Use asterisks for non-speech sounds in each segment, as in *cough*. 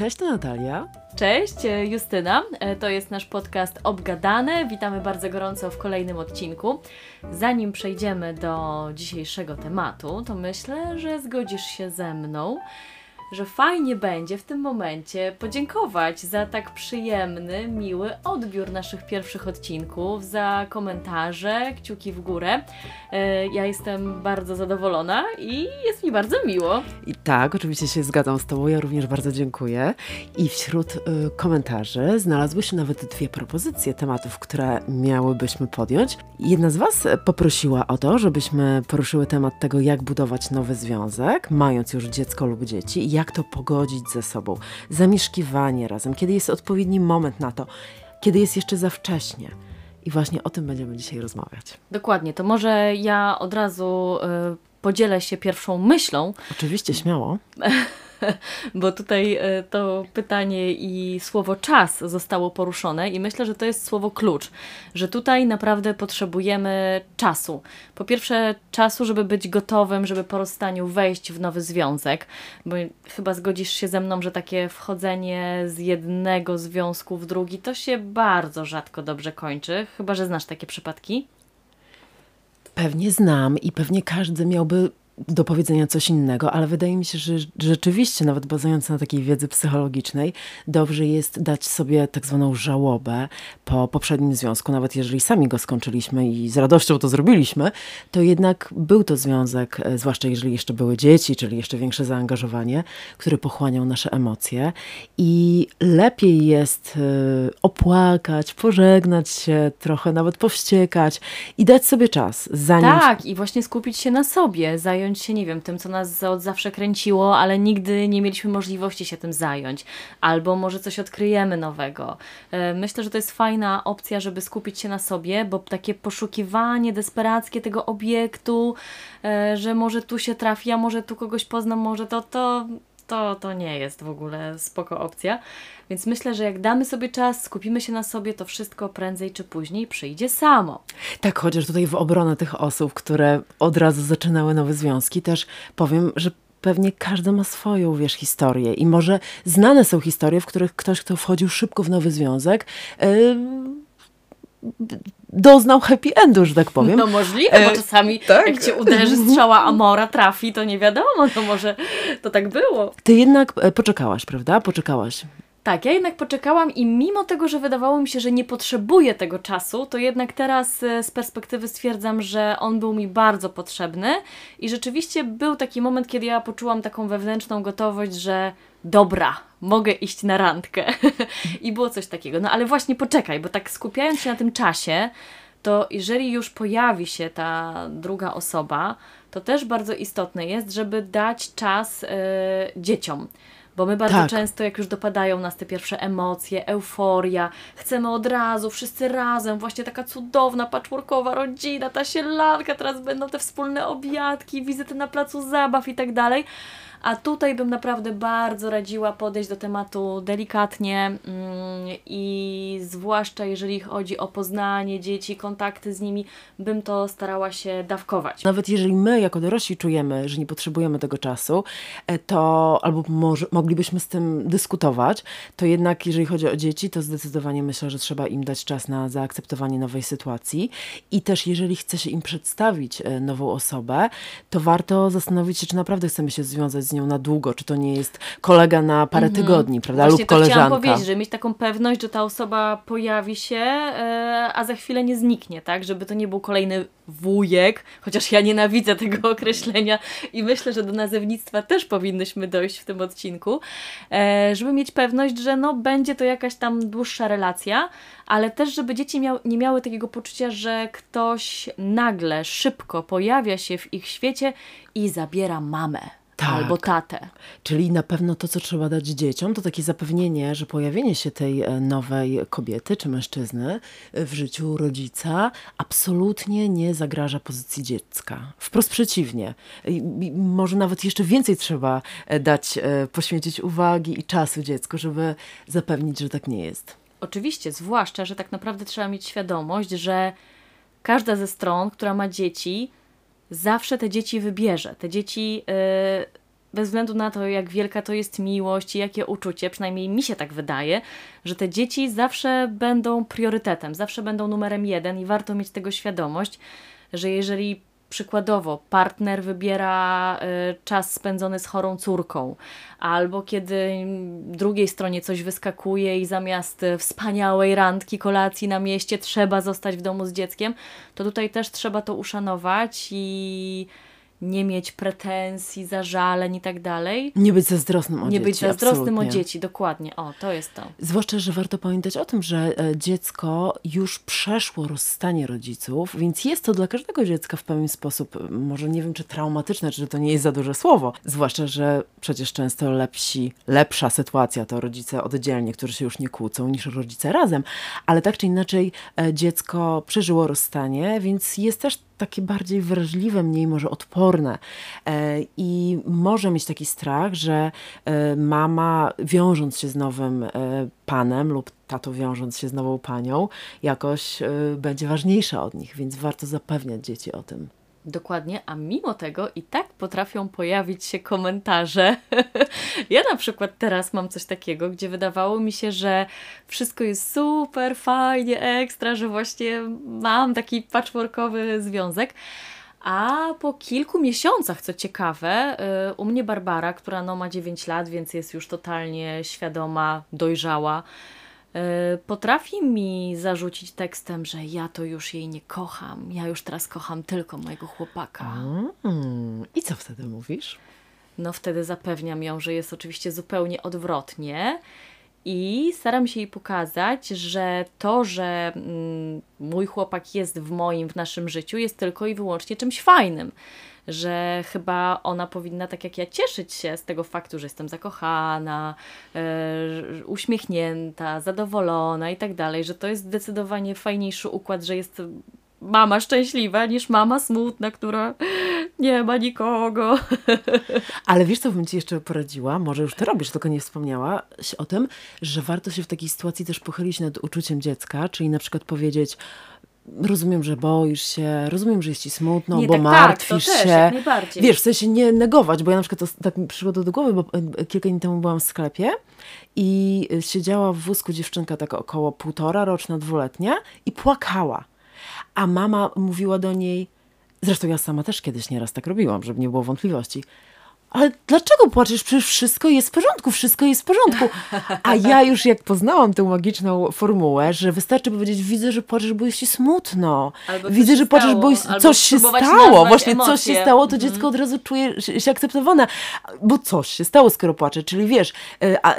Cześć, to Natalia. Cześć, e, Justyna. E, to jest nasz podcast Obgadane. Witamy bardzo gorąco w kolejnym odcinku. Zanim przejdziemy do dzisiejszego tematu, to myślę, że zgodzisz się ze mną, że fajnie będzie w tym momencie podziękować za tak przyjemny, miły odbiór naszych pierwszych odcinków, za komentarze, kciuki w górę. E, ja jestem bardzo zadowolona i jest mi bardzo miło. I tak, oczywiście się zgadzam z Tobą, ja również bardzo dziękuję. I wśród y, komentarzy znalazły się nawet dwie propozycje tematów, które miałybyśmy podjąć. Jedna z Was poprosiła o to, żebyśmy poruszyły temat tego, jak budować nowy związek, mając już dziecko lub dzieci, jak to pogodzić ze sobą, zamieszkiwanie razem, kiedy jest odpowiedni moment na to, kiedy jest jeszcze za wcześnie. I właśnie o tym będziemy dzisiaj rozmawiać. Dokładnie, to może ja od razu y, podzielę się pierwszą myślą. Oczywiście, śmiało. *laughs* *laughs* bo tutaj e, to pytanie i słowo czas zostało poruszone i myślę, że to jest słowo klucz, że tutaj naprawdę potrzebujemy czasu. Po pierwsze czasu, żeby być gotowym, żeby po rozstaniu wejść w nowy związek, bo chyba zgodzisz się ze mną, że takie wchodzenie z jednego związku w drugi to się bardzo rzadko dobrze kończy, chyba że znasz takie przypadki. Pewnie znam i pewnie każdy miałby do powiedzenia coś innego, ale wydaje mi się, że rzeczywiście, nawet bazując na takiej wiedzy psychologicznej, dobrze jest dać sobie tak zwaną żałobę po poprzednim związku, nawet jeżeli sami go skończyliśmy i z radością to zrobiliśmy, to jednak był to związek, e, zwłaszcza jeżeli jeszcze były dzieci, czyli jeszcze większe zaangażowanie, który pochłaniał nasze emocje. I lepiej jest e, opłakać, pożegnać się, trochę nawet powściekać i dać sobie czas, zanim... Tak, i właśnie skupić się na sobie, zająć zająć się, nie wiem, tym, co nas od zawsze kręciło, ale nigdy nie mieliśmy możliwości się tym zająć. Albo może coś odkryjemy nowego. E, myślę, że to jest fajna opcja, żeby skupić się na sobie, bo takie poszukiwanie desperackie tego obiektu, e, że może tu się trafi, a może tu kogoś poznam, może to, to to, to nie jest w ogóle spoko opcja. Więc myślę, że jak damy sobie czas, skupimy się na sobie, to wszystko prędzej czy później przyjdzie samo. Tak, chociaż tutaj w obronę tych osób, które od razu zaczynały nowe związki, też powiem, że pewnie każdy ma swoją, wiesz, historię i może znane są historie, w których ktoś, kto wchodził szybko w nowy związek, yy, doznał happy endu, że tak powiem. No możliwe, bo e, czasami tak? jak cię uderzy strzała *laughs* Amora, trafi, to nie wiadomo, to może to tak było. Ty jednak e, poczekałaś, prawda? Poczekałaś. Tak, ja jednak poczekałam i mimo tego, że wydawało mi się, że nie potrzebuję tego czasu, to jednak teraz e, z perspektywy stwierdzam, że on był mi bardzo potrzebny i rzeczywiście był taki moment, kiedy ja poczułam taką wewnętrzną gotowość, że dobra, mogę iść na randkę. *laughs* I było coś takiego. No ale właśnie poczekaj, bo tak skupiając się na tym czasie, to jeżeli już pojawi się ta druga osoba, to też bardzo istotne jest, żeby dać czas yy, dzieciom. Bo my bardzo tak. często, jak już dopadają nas te pierwsze emocje, euforia, chcemy od razu, wszyscy razem, właśnie taka cudowna, patchworkowa rodzina, ta sielanka, teraz będą te wspólne obiadki, wizyty na placu zabaw i tak dalej. A tutaj bym naprawdę bardzo radziła podejść do tematu delikatnie mm, i zwłaszcza jeżeli chodzi o poznanie dzieci, kontakty z nimi, bym to starała się dawkować. Nawet jeżeli my jako dorośli czujemy, że nie potrzebujemy tego czasu, e, to albo może, moglibyśmy z tym dyskutować, to jednak jeżeli chodzi o dzieci, to zdecydowanie myślę, że trzeba im dać czas na zaakceptowanie nowej sytuacji i też jeżeli chce się im przedstawić e, nową osobę, to warto zastanowić się, czy naprawdę chcemy się związać z nią na długo, czy to nie jest kolega na parę mhm. tygodni, prawda, Właśnie lub koleżanka. chciałam powiedzieć, że mieć taką pewność, że ta osoba pojawi się, e, a za chwilę nie zniknie, tak, żeby to nie był kolejny wujek, chociaż ja nienawidzę tego *laughs* określenia i myślę, że do nazewnictwa też powinnyśmy dojść w tym odcinku, e, żeby mieć pewność, że no będzie to jakaś tam dłuższa relacja, ale też żeby dzieci miał, nie miały takiego poczucia, że ktoś nagle, szybko pojawia się w ich świecie i zabiera mamę tak. albo tatę. Czyli na pewno to, co trzeba dać dzieciom, to takie zapewnienie, że pojawienie się tej e, nowej kobiety czy mężczyzny e, w życiu rodzica absolutnie nie zagraża pozycji dziecka. Wprost przeciwnie. Może nawet jeszcze więcej trzeba e, dać, poświęcić uwagi i czasu dziecku, żeby zapewnić, że tak nie jest. Oczywiście, zwłaszcza, że tak naprawdę trzeba mieć świadomość, że każda ze stron, która ma dzieci, zawsze te dzieci wybierze. Te dzieci bez względu na to, jak wielka to jest miłość i jakie uczucie, przynajmniej mi się tak wydaje, że te dzieci zawsze będą priorytetem, zawsze będą numerem jeden i warto mieć tego świadomość, że jeżeli przykładowo partner wybiera y, czas spędzony z chorą córką, albo kiedy drugiej stronie coś wyskakuje i zamiast wspaniałej randki, kolacji na mieście trzeba zostać w domu z dzieckiem, to tutaj też trzeba to uszanować i nie mieć pretensji, zażaleń i tak dalej. Nie być zazdrosnym o nie dzieci. Nie być zazdrosnym absolutnie. o dzieci, dokładnie. O, to jest to. Zwłaszcza, że warto pamiętać o tym, że e, dziecko już przeszło rozstanie rodziców, więc jest to dla każdego dziecka w pewien sposób, może nie wiem, czy traumatyczne, czy to nie jest za duże słowo. Zwłaszcza, że przecież często lepsi, lepsza sytuacja to rodzice oddzielnie, którzy się już nie kłócą, niż rodzice razem. Ale tak czy inaczej e, dziecko przeżyło rozstanie, więc jest też takie bardziej wrażliwe, mniej może odporne e, i może mieć taki strach, że e, mama wiążąc się z nowym e, panem lub tato wiążąc się z nową panią jakoś będzie ważniejsza od nich, więc warto zapewniać dzieci o tym. Dokładnie, a mimo tego i tak potrafią pojawić się komentarze. *laughs* ja na przykład teraz mam coś takiego, gdzie wydawało mi się, że wszystko jest super, fajnie, ekstra, że właśnie mam taki patchworkowy związek. A po kilku miesiącach, co ciekawe, y, u mnie Barbara, która no ma 9 lat, więc jest już totalnie świadoma, dojrzała, potrafi mi zarzucić tekstem, że ja to już jej nie kocham. Ja już teraz kocham tylko mojego chłopaka. Mm, I co wtedy mówisz? No wtedy zapewniam ją, że jest oczywiście zupełnie odwrotnie. I staram się jej pokazać, że to, że mm, mój chłopak jest w moim, w naszym życiu, jest tylko i wyłącznie czymś fajnym że chyba ona powinna, tak jak ja, cieszyć się z tego faktu, że jestem zakochana, e, uśmiechnięta, zadowolona i tak dalej, że to jest zdecydowanie fajniejszy układ, że jest mama szczęśliwa niż mama smutna, która nie ma nikogo. *laughs* Ale wiesz, co bym Ci jeszcze poradziła? Może już to robisz, tylko nie wspomniałaś o tym, że warto się w takiej sytuacji też pochylić nad uczuciem dziecka, czyli na przykład powiedzieć rozumiem, że boisz się, rozumiem, że jest ci smutno, nie, bo tak, martwisz tak, się. Też, Wiesz, w sensie nie negować, bo ja na przykład to, tak mi przyszło do głowy, bo kilka dni temu byłam w sklepie i siedziała w wózku dziewczynka tak około półtora roczna, dwuletnia i płakała. A mama mówiła do niej, zresztą ja sama też kiedyś nieraz tak robiłam, żeby nie było wątpliwości, ale dlaczego płaczesz? Przecież wszystko jest w porządku, wszystko jest w porządku. A ja już jak poznałam tę magiczną formułę, że wystarczy powiedzieć, widzę, że płaczesz, bo jest ci smutno. Albo widzę, że płaczesz, bo jest, coś się stało. Właśnie emocje. coś się stało, to mhm. dziecko od razu czuje się akceptowane. Bo coś się stało, skoro płacze. Czyli wiesz, e, a,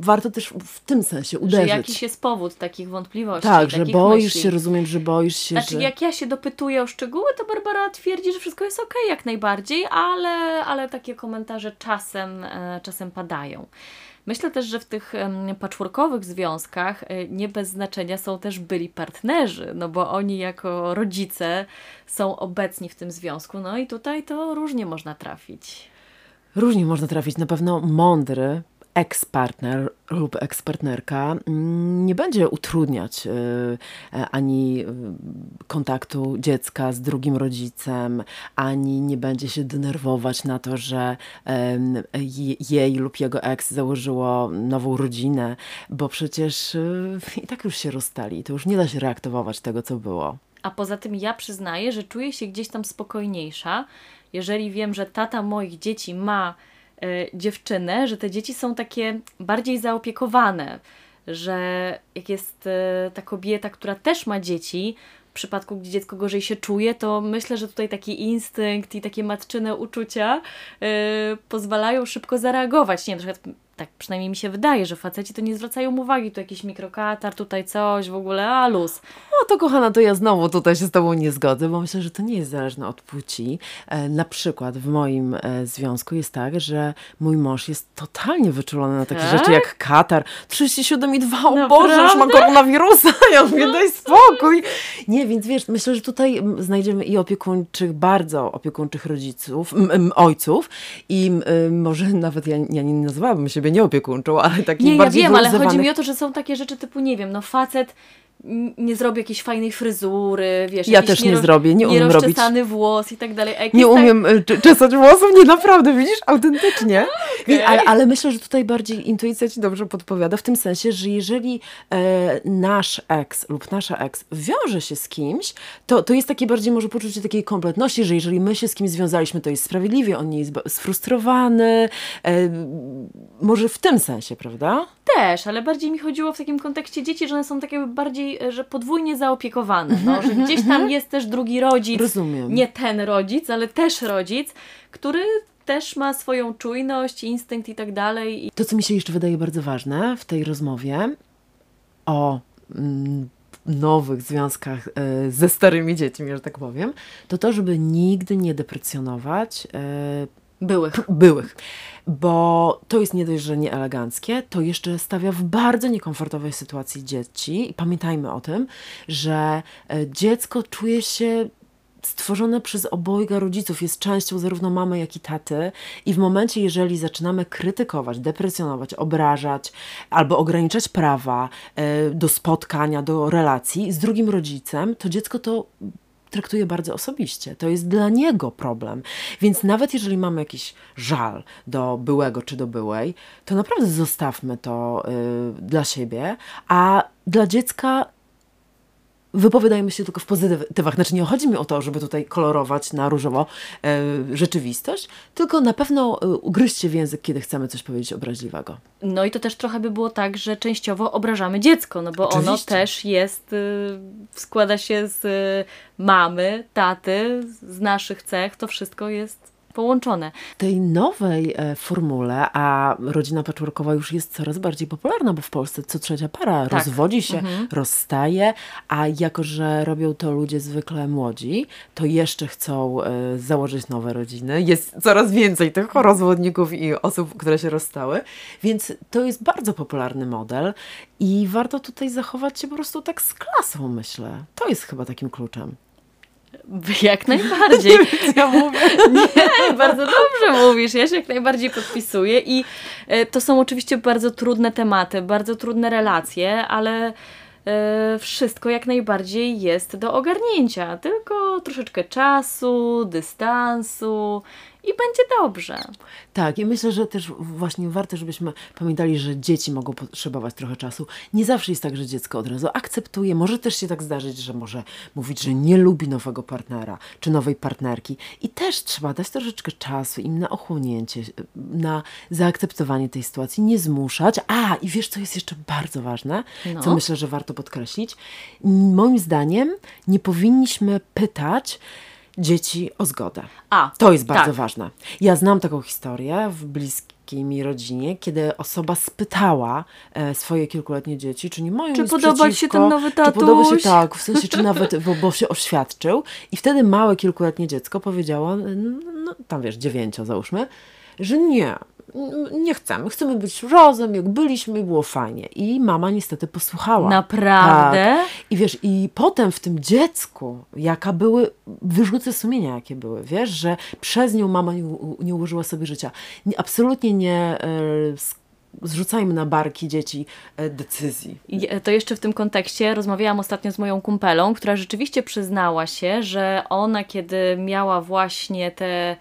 warto też w tym sensie uderzyć. Że jakiś jest powód takich wątpliwości. Tak, że boisz myśli. się, rozumiem, że boisz się. Znaczy, że... jak ja się dopytuję o szczegóły, to Barbara twierdzi, że wszystko jest okej, okay, jak najbardziej, ale, ale takie komentarze komentarze czasem, e, czasem padają. Myślę też, że w tych patchworkowych związkach e, nie bez znaczenia są też byli partnerzy, no bo oni jako rodzice są obecni w tym związku, no i tutaj to różnie można trafić. Różnie można trafić. Na pewno mądry, ekspartner lub ekspartnerka mm, nie będzie utrudniać y, ani y, kontaktu dziecka z drugim rodzicem, ani nie będzie się denerwować na to, że jej lub jego eks założyło nową rodzinę, bo przecież y, i tak już się rozstali. To już nie da się reaktywować tego, co było. A poza tym ja przyznaję, że czuję się gdzieś tam spokojniejsza, jeżeli wiem, że tata moich dzieci ma E, dziewczynę, że te dzieci są takie bardziej zaopiekowane, że jak jest e, ta kobieta, która też ma dzieci, w przypadku, gdzie dziecko gorzej się czuje, to myślę, że tutaj taki instynkt i takie matczyne uczucia yy, pozwalają szybko zareagować. Nie wiem, na przykład tak przynajmniej mi się wydaje, że faceci to nie zwracają uwagi, tu jakiś mikrokatar, tutaj coś, w ogóle, a luz. No to kochana, to ja znowu tutaj się z Tobą nie zgodzę, bo myślę, że to nie jest zależne od płci. E, na przykład w moim e, związku jest tak, że mój mąż jest totalnie wyczulony na takie tak? rzeczy jak katar, 37,2, o Boże, już ma koronawirusa, ja mówię, daj spokój. Nie, więc wiesz, myślę, że tutaj znajdziemy i opiekuńczych, bardzo opiekuńczych rodziców, m, m, ojców i m, może nawet ja, ja nie nazwałabym się siebie nie opiekuńczą, ale taki Nie, ja bardziej wiem, ale chodzi mi o to, że są takie rzeczy typu, nie wiem, no facet nie zrobi jakiejś fajnej fryzury, wiesz, Ja też nie zrobię, nie umiem robić. włos i tak dalej. Nie tak- umiem cze- czesać włosów, nie naprawdę, widzisz, autentycznie. *laughs* Okej. Ale, ale myślę, że tutaj bardziej intuicja ci dobrze podpowiada, w tym sensie, że jeżeli e, nasz ex lub nasza ex wiąże się z kimś, to, to jest takie bardziej może poczucie takiej kompletności, że jeżeli my się z kimś związaliśmy, to jest sprawiedliwie, on nie jest sfrustrowany, e, może w tym sensie, prawda? Też, ale bardziej mi chodziło w takim kontekście dzieci, że one są takie bardziej, e, że podwójnie zaopiekowane, no, że gdzieś tam jest też drugi rodzic, Rozumiem. nie ten rodzic, ale też rodzic, który też ma swoją czujność, instynkt i tak dalej. To, co mi się jeszcze wydaje bardzo ważne w tej rozmowie o mm, nowych związkach e, ze starymi dziećmi, że tak powiem, to to, żeby nigdy nie deprecjonować e, byłych. byłych. Bo to jest nie dość, że nieeleganckie, to jeszcze stawia w bardzo niekomfortowej sytuacji dzieci. I pamiętajmy o tym, że e, dziecko czuje się stworzone przez obojga rodziców, jest częścią zarówno mamy, jak i taty. I w momencie, jeżeli zaczynamy krytykować, deprecjonować, obrażać albo ograniczać prawa e, do spotkania, do relacji z drugim rodzicem, to dziecko to traktuje bardzo osobiście. To jest dla niego problem. Więc nawet jeżeli mamy jakiś żal do byłego czy do byłej, to naprawdę zostawmy to y, dla siebie, a dla dziecka wypowiadajmy się tylko w pozytywach. Znaczy nie chodzi mi o to, żeby tutaj kolorować na różowo e, rzeczywistość, tylko na pewno e, ugryźcie w język, kiedy chcemy coś powiedzieć obraźliwego. No i to też trochę by było tak, że częściowo obrażamy dziecko, no bo ono Oczywiście. też jest, y, składa się z y, mamy, taty, z naszych cech, to wszystko jest połączone. W tej nowej e, formule, a rodzina patchworkowa już jest coraz bardziej popularna, bo w Polsce co trzecia para Tak. rozwodzi się, rozstaje, a jako, że robią to ludzie zwykle młodzi, to jeszcze chcą e, założyć nowe rodziny. Jest coraz więcej tych rozwodników i osób, które się rozstały, więc to jest bardzo popularny model i warto tutaj zachować się po prostu tak z klasą, myślę. To jest chyba takim kluczem. *laughs* Jak najbardziej. *laughs* Ja mówię. *laughs* Nie, bardzo dobrze mówisz, ja się jak najbardziej podpisuję i e, to są oczywiście bardzo trudne tematy, bardzo trudne relacje, ale e, wszystko jak najbardziej jest do ogarnięcia, tylko troszeczkę czasu, dystansu i będzie dobrze. Tak, i myślę, że też właśnie warto, żebyśmy pamiętali, że dzieci mogą potrzebować trochę czasu. Nie zawsze jest tak, że dziecko od razu akceptuje. Może też się tak zdarzyć, że może mówić, że nie lubi nowego partnera czy nowej partnerki. I też trzeba dać troszeczkę czasu im na ochłonięcie, na zaakceptowanie tej sytuacji, nie zmuszać. A, i wiesz, co jest jeszcze bardzo ważne, No. co myślę, że warto podkreślić. Moim zdaniem nie powinniśmy pytać dzieci o zgodę. A, To jest bardzo tak. ważne. Ja znam taką historię w bliskiej mi rodzinie, kiedy osoba spytała e, swoje kilkuletnie dzieci, czy nie mają Czy podoba ci się ten nowy Czy podoba się tatuś? tak, w sensie, czy nawet, bo, bo się oświadczył. I wtedy małe kilkuletnie dziecko powiedziało, no, tam wiesz, dziewięcio załóżmy, że nie, nie chcemy, chcemy być razem, jak byliśmy i było fajnie. I mama niestety posłuchała. Naprawdę? Tak. I wiesz, i potem w tym dziecku, jaka były wyrzuty sumienia, jakie były, wiesz, że przez nią mama nie, nie ułożyła sobie życia. Nie, absolutnie nie s- zrzucajmy na barki dzieci e, decyzji. E, To jeszcze w tym kontekście rozmawiałam ostatnio z moją kumpelą, która rzeczywiście przyznała się, że ona kiedy miała właśnie te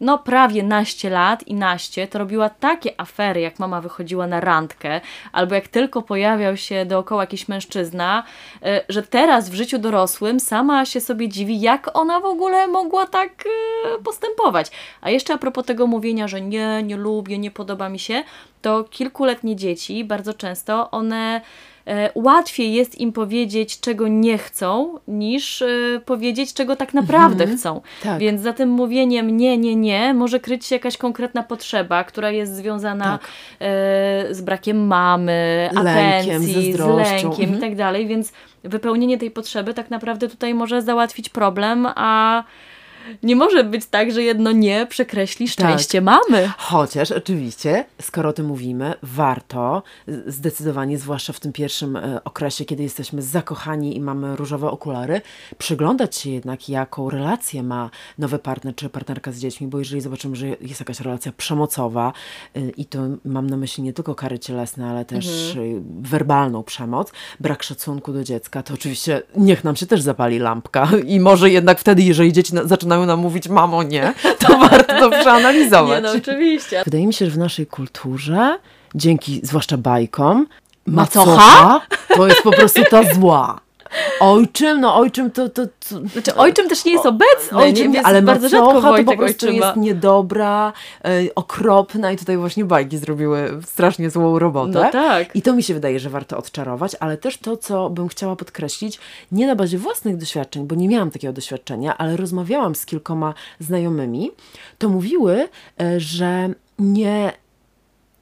no prawie naście lat i naście, to robiła takie afery, jak mama wychodziła na randkę, albo jak tylko pojawiał się dookoła jakiś mężczyzna, e, że teraz w życiu dorosłym sama się sobie dziwi, jak ona w ogóle mogła tak e, postępować. A jeszcze a propos tego mówienia, że nie, nie lubię, nie podoba mi się, to kilkuletnie dzieci bardzo często one łatwiej jest im powiedzieć, czego nie chcą, niż e, powiedzieć, czego tak naprawdę chcą. tak. Więc za tym mówieniem nie, nie, nie może kryć się jakaś konkretna potrzeba, która jest związana Tak. e, z brakiem mamy, Lękiem, atencji, z lękiem Mhm. i tak dalej, więc wypełnienie tej potrzeby tak naprawdę tutaj może załatwić problem, a Nie może być tak, że jedno nie przekreśli szczęście mamy. Chociaż oczywiście, skoro o tym mówimy, warto zdecydowanie, zwłaszcza w tym pierwszym e, okresie, kiedy jesteśmy zakochani i mamy różowe okulary, przyglądać się jednak, jaką relację ma nowy partner czy partnerka z dziećmi, bo jeżeli zobaczymy, że jest jakaś relacja przemocowa y, i to mam na myśli nie tylko kary cielesne, ale też y, werbalną przemoc, brak szacunku do dziecka, to oczywiście niech nam się też zapali lampka. *laughs* I może jednak wtedy, jeżeli dzieci na, zaczynają nam mówić mamo nie, to *laughs* warto to przeanalizować. Nie no, oczywiście. Wydaje mi się, że w naszej kulturze, dzięki zwłaszcza bajkom, Macocha? macocha to jest po prostu ta zła. Ojczym, no ojczym to... to, to Znaczy ojczym też nie jest obecny, ojczym, nie? Więc ale bardzo rzadko to po prostu ojczyma. jest niedobra, e, okropna i tutaj właśnie bajki zrobiły strasznie złą robotę. No tak. I to mi się wydaje, że warto odczarować, ale też to, co bym chciała podkreślić, nie na bazie własnych doświadczeń, bo nie miałam takiego doświadczenia, ale rozmawiałam z kilkoma znajomymi, to mówiły, e, że nie,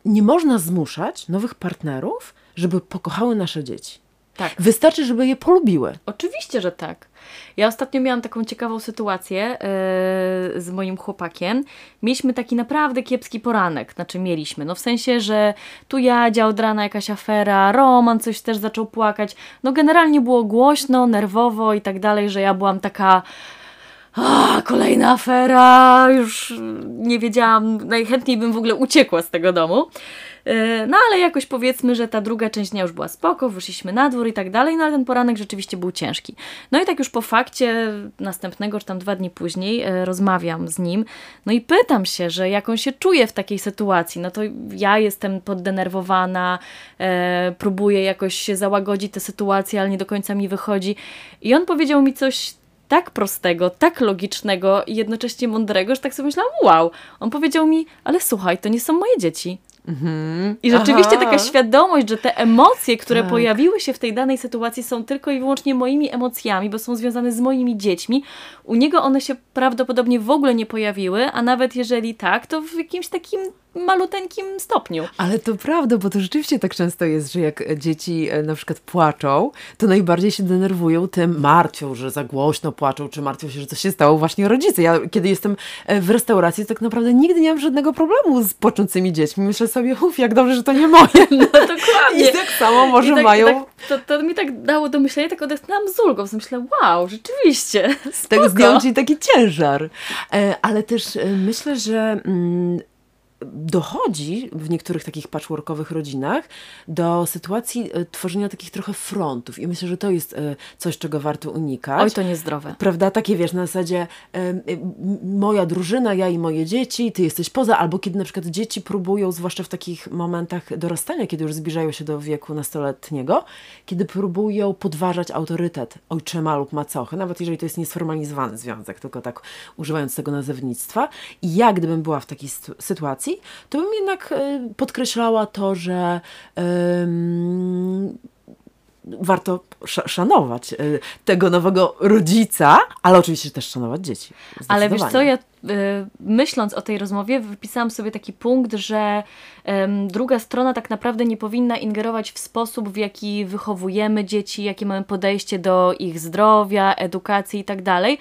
nie można zmuszać nowych partnerów, żeby pokochały nasze dzieci. Tak. Wystarczy, żeby je polubiły. Oczywiście, że tak. Ja ostatnio miałam taką ciekawą sytuację e, z moim chłopakiem. Mieliśmy taki naprawdę kiepski poranek, znaczy mieliśmy, no w sensie, że tu Jadzia od rana jakaś afera, Roman coś też zaczął płakać. No generalnie było głośno, nerwowo i tak dalej, że ja byłam taka a, kolejna afera, już nie wiedziałam, najchętniej bym w ogóle uciekła z tego domu. Yy, No ale jakoś powiedzmy, że ta druga część dnia już była spoko, wyszliśmy na dwór i tak dalej, no ale ten poranek rzeczywiście był ciężki. No i tak już po fakcie następnego, czy tam dwa dni później e, rozmawiam z nim, no i pytam się, że jak on się czuje w takiej sytuacji, no to ja jestem poddenerwowana, e, próbuję jakoś się załagodzić tę sytuację, ale nie do końca mi wychodzi. I on powiedział mi coś tak prostego, tak logicznego i jednocześnie mądrego, że tak sobie myślałam, wow. On powiedział mi, ale słuchaj, to nie są moje dzieci. I rzeczywiście Aha. taka świadomość, że te emocje, które Tak. pojawiły się w tej danej sytuacji są tylko i wyłącznie moimi emocjami, bo są związane z moimi dziećmi. U niego one się prawdopodobnie w ogóle nie pojawiły, a nawet jeżeli tak, to w jakimś takim maluteńkim stopniu. Ale to prawda, bo to rzeczywiście tak często jest, że jak dzieci e, na przykład płaczą, to najbardziej się denerwują tym, martwią, że za głośno płaczą, czy martwią się, że coś się stało właśnie rodzice. Ja kiedy jestem e, w restauracji, to tak naprawdę nigdy nie mam żadnego problemu z płaczącymi dziećmi. Myślę sobie, uff, jak dobrze, że to nie moje. *laughs* No dokładnie. *laughs* I tak samo może tak, mają... tak, to, to mi tak dało do myślenia, tak odetchnęłam z ulgą. Myślę, wow, rzeczywiście. tak spoko. zdjął ci taki ciężar. E, ale też myślę, że mm, dochodzi w niektórych takich patchworkowych rodzinach do sytuacji e, tworzenia takich trochę frontów. I myślę, że to jest e, coś, czego warto unikać. Oj, to niezdrowe. Prawda? Takie wiesz, na zasadzie moja drużyna, ja i moje dzieci, ty jesteś poza, albo kiedy na przykład dzieci próbują, zwłaszcza w takich momentach dorastania, kiedy już zbliżają się do wieku nastoletniego, kiedy próbują podważać autorytet ojczyma lub macochy, nawet jeżeli to jest niesformalizowany związek, tylko tak używając tego nazewnictwa. I ja, gdybym była w takiej sytu- sytuacji, to bym jednak e, podkreślała to, że warto sz- szanować e, tego nowego rodzica, ale oczywiście też szanować dzieci. Ale wiesz co, ja y, myśląc o tej rozmowie, wypisałam sobie taki punkt, że druga strona tak naprawdę nie powinna ingerować w sposób, w jaki wychowujemy dzieci, jakie mamy podejście do ich zdrowia, edukacji i tak dalej,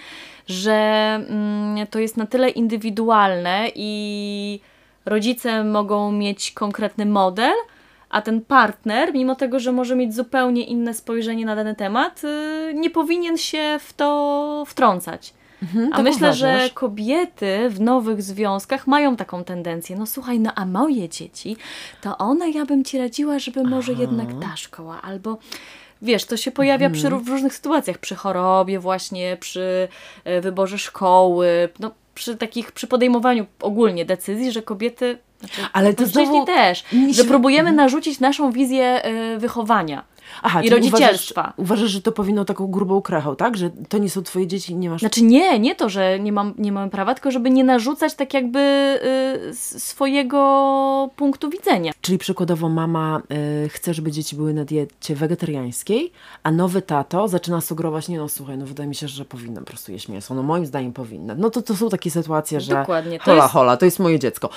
że mm, to jest na tyle indywidualne i rodzice mogą mieć konkretny model, a ten partner, mimo tego, że może mieć zupełnie inne spojrzenie na dany temat, y, nie powinien się w to wtrącać. A tak myślę, że uważasz? kobiety w nowych związkach mają taką tendencję. No słuchaj, no a moje dzieci, to one ja bym ci radziła, żeby może jednak ta szkoła, albo wiesz, to się pojawia przy, Mhm. w różnych sytuacjach, przy chorobie właśnie, przy e, wyborze szkoły, no przy takich, przy podejmowaniu ogólnie decyzji, że kobiety, znaczy, Ale to mężczyźni znowu też, że się- Mhm. próbujemy narzucić naszą wizję e, wychowania. Aha, i rodzicielstwa. Uważasz, uważasz, że to powinno taką grubą krechą, tak? Że to nie są twoje dzieci i nie masz... Znaczy nie, nie to, że nie, mam, nie mamy prawa, tylko żeby nie narzucać tak jakby y, swojego punktu widzenia. Czyli przykładowo mama y, chce, żeby dzieci były na diecie wegetariańskiej, a nowy tato zaczyna sugerować, nie no słuchaj, no wydaje mi się, że powinna po prostu jeść mięso. No moim zdaniem powinna. No to, to są takie sytuacje, że Dokładnie, to hola, jest- hola, to jest moje dziecko.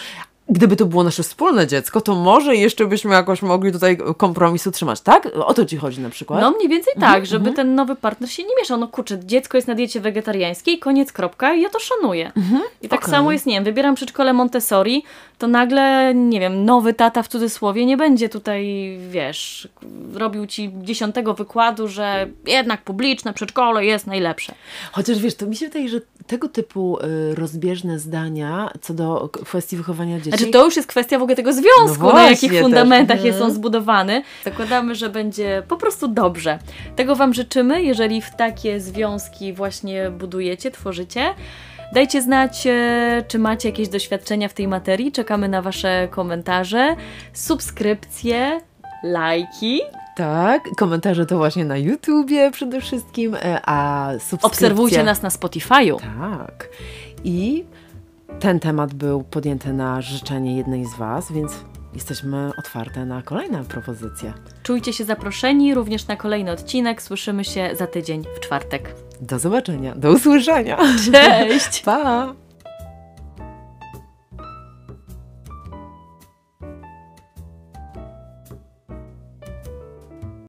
Gdyby to było nasze wspólne dziecko, to może jeszcze byśmy jakoś mogli tutaj kompromis utrzymać, tak? O to ci chodzi na przykład? No mniej więcej tak, żeby ten nowy partner się nie mieszał. No kurczę, dziecko jest na diecie wegetariańskiej, koniec, kropka ja to szanuję. I tak okej. samo jest, nie wiem, wybieram przedszkole Montessori, to nagle, nie wiem, nowy tata w cudzysłowie nie będzie tutaj, wiesz, robił ci dziesiątego wykładu, że jednak publiczne przedszkole jest najlepsze. Chociaż wiesz, to mi się wydaje, że tego typu y, rozbieżne zdania co do kwestii wychowania dzieci. Znaczy to już jest kwestia w ogóle tego związku, No na jakich fundamentach też. jest on Mhm. zbudowany. Zakładamy, że będzie po prostu dobrze. Tego Wam życzymy, jeżeli w takie związki właśnie budujecie, tworzycie. Dajcie znać, e, czy macie jakieś doświadczenia w tej materii. Czekamy na Wasze komentarze, subskrypcje, lajki. Tak, komentarze to właśnie na YouTubie przede wszystkim, e, a subskrypcja... Obserwujcie nas na Spotify'u. Tak. I ten temat był podjęty na życzenie jednej z Was, więc jesteśmy otwarte na kolejne propozycje. Czujcie się zaproszeni również na kolejny odcinek. Słyszymy się za tydzień w czwartek. Do zobaczenia, do usłyszenia. Cześć! *laughs* Pa!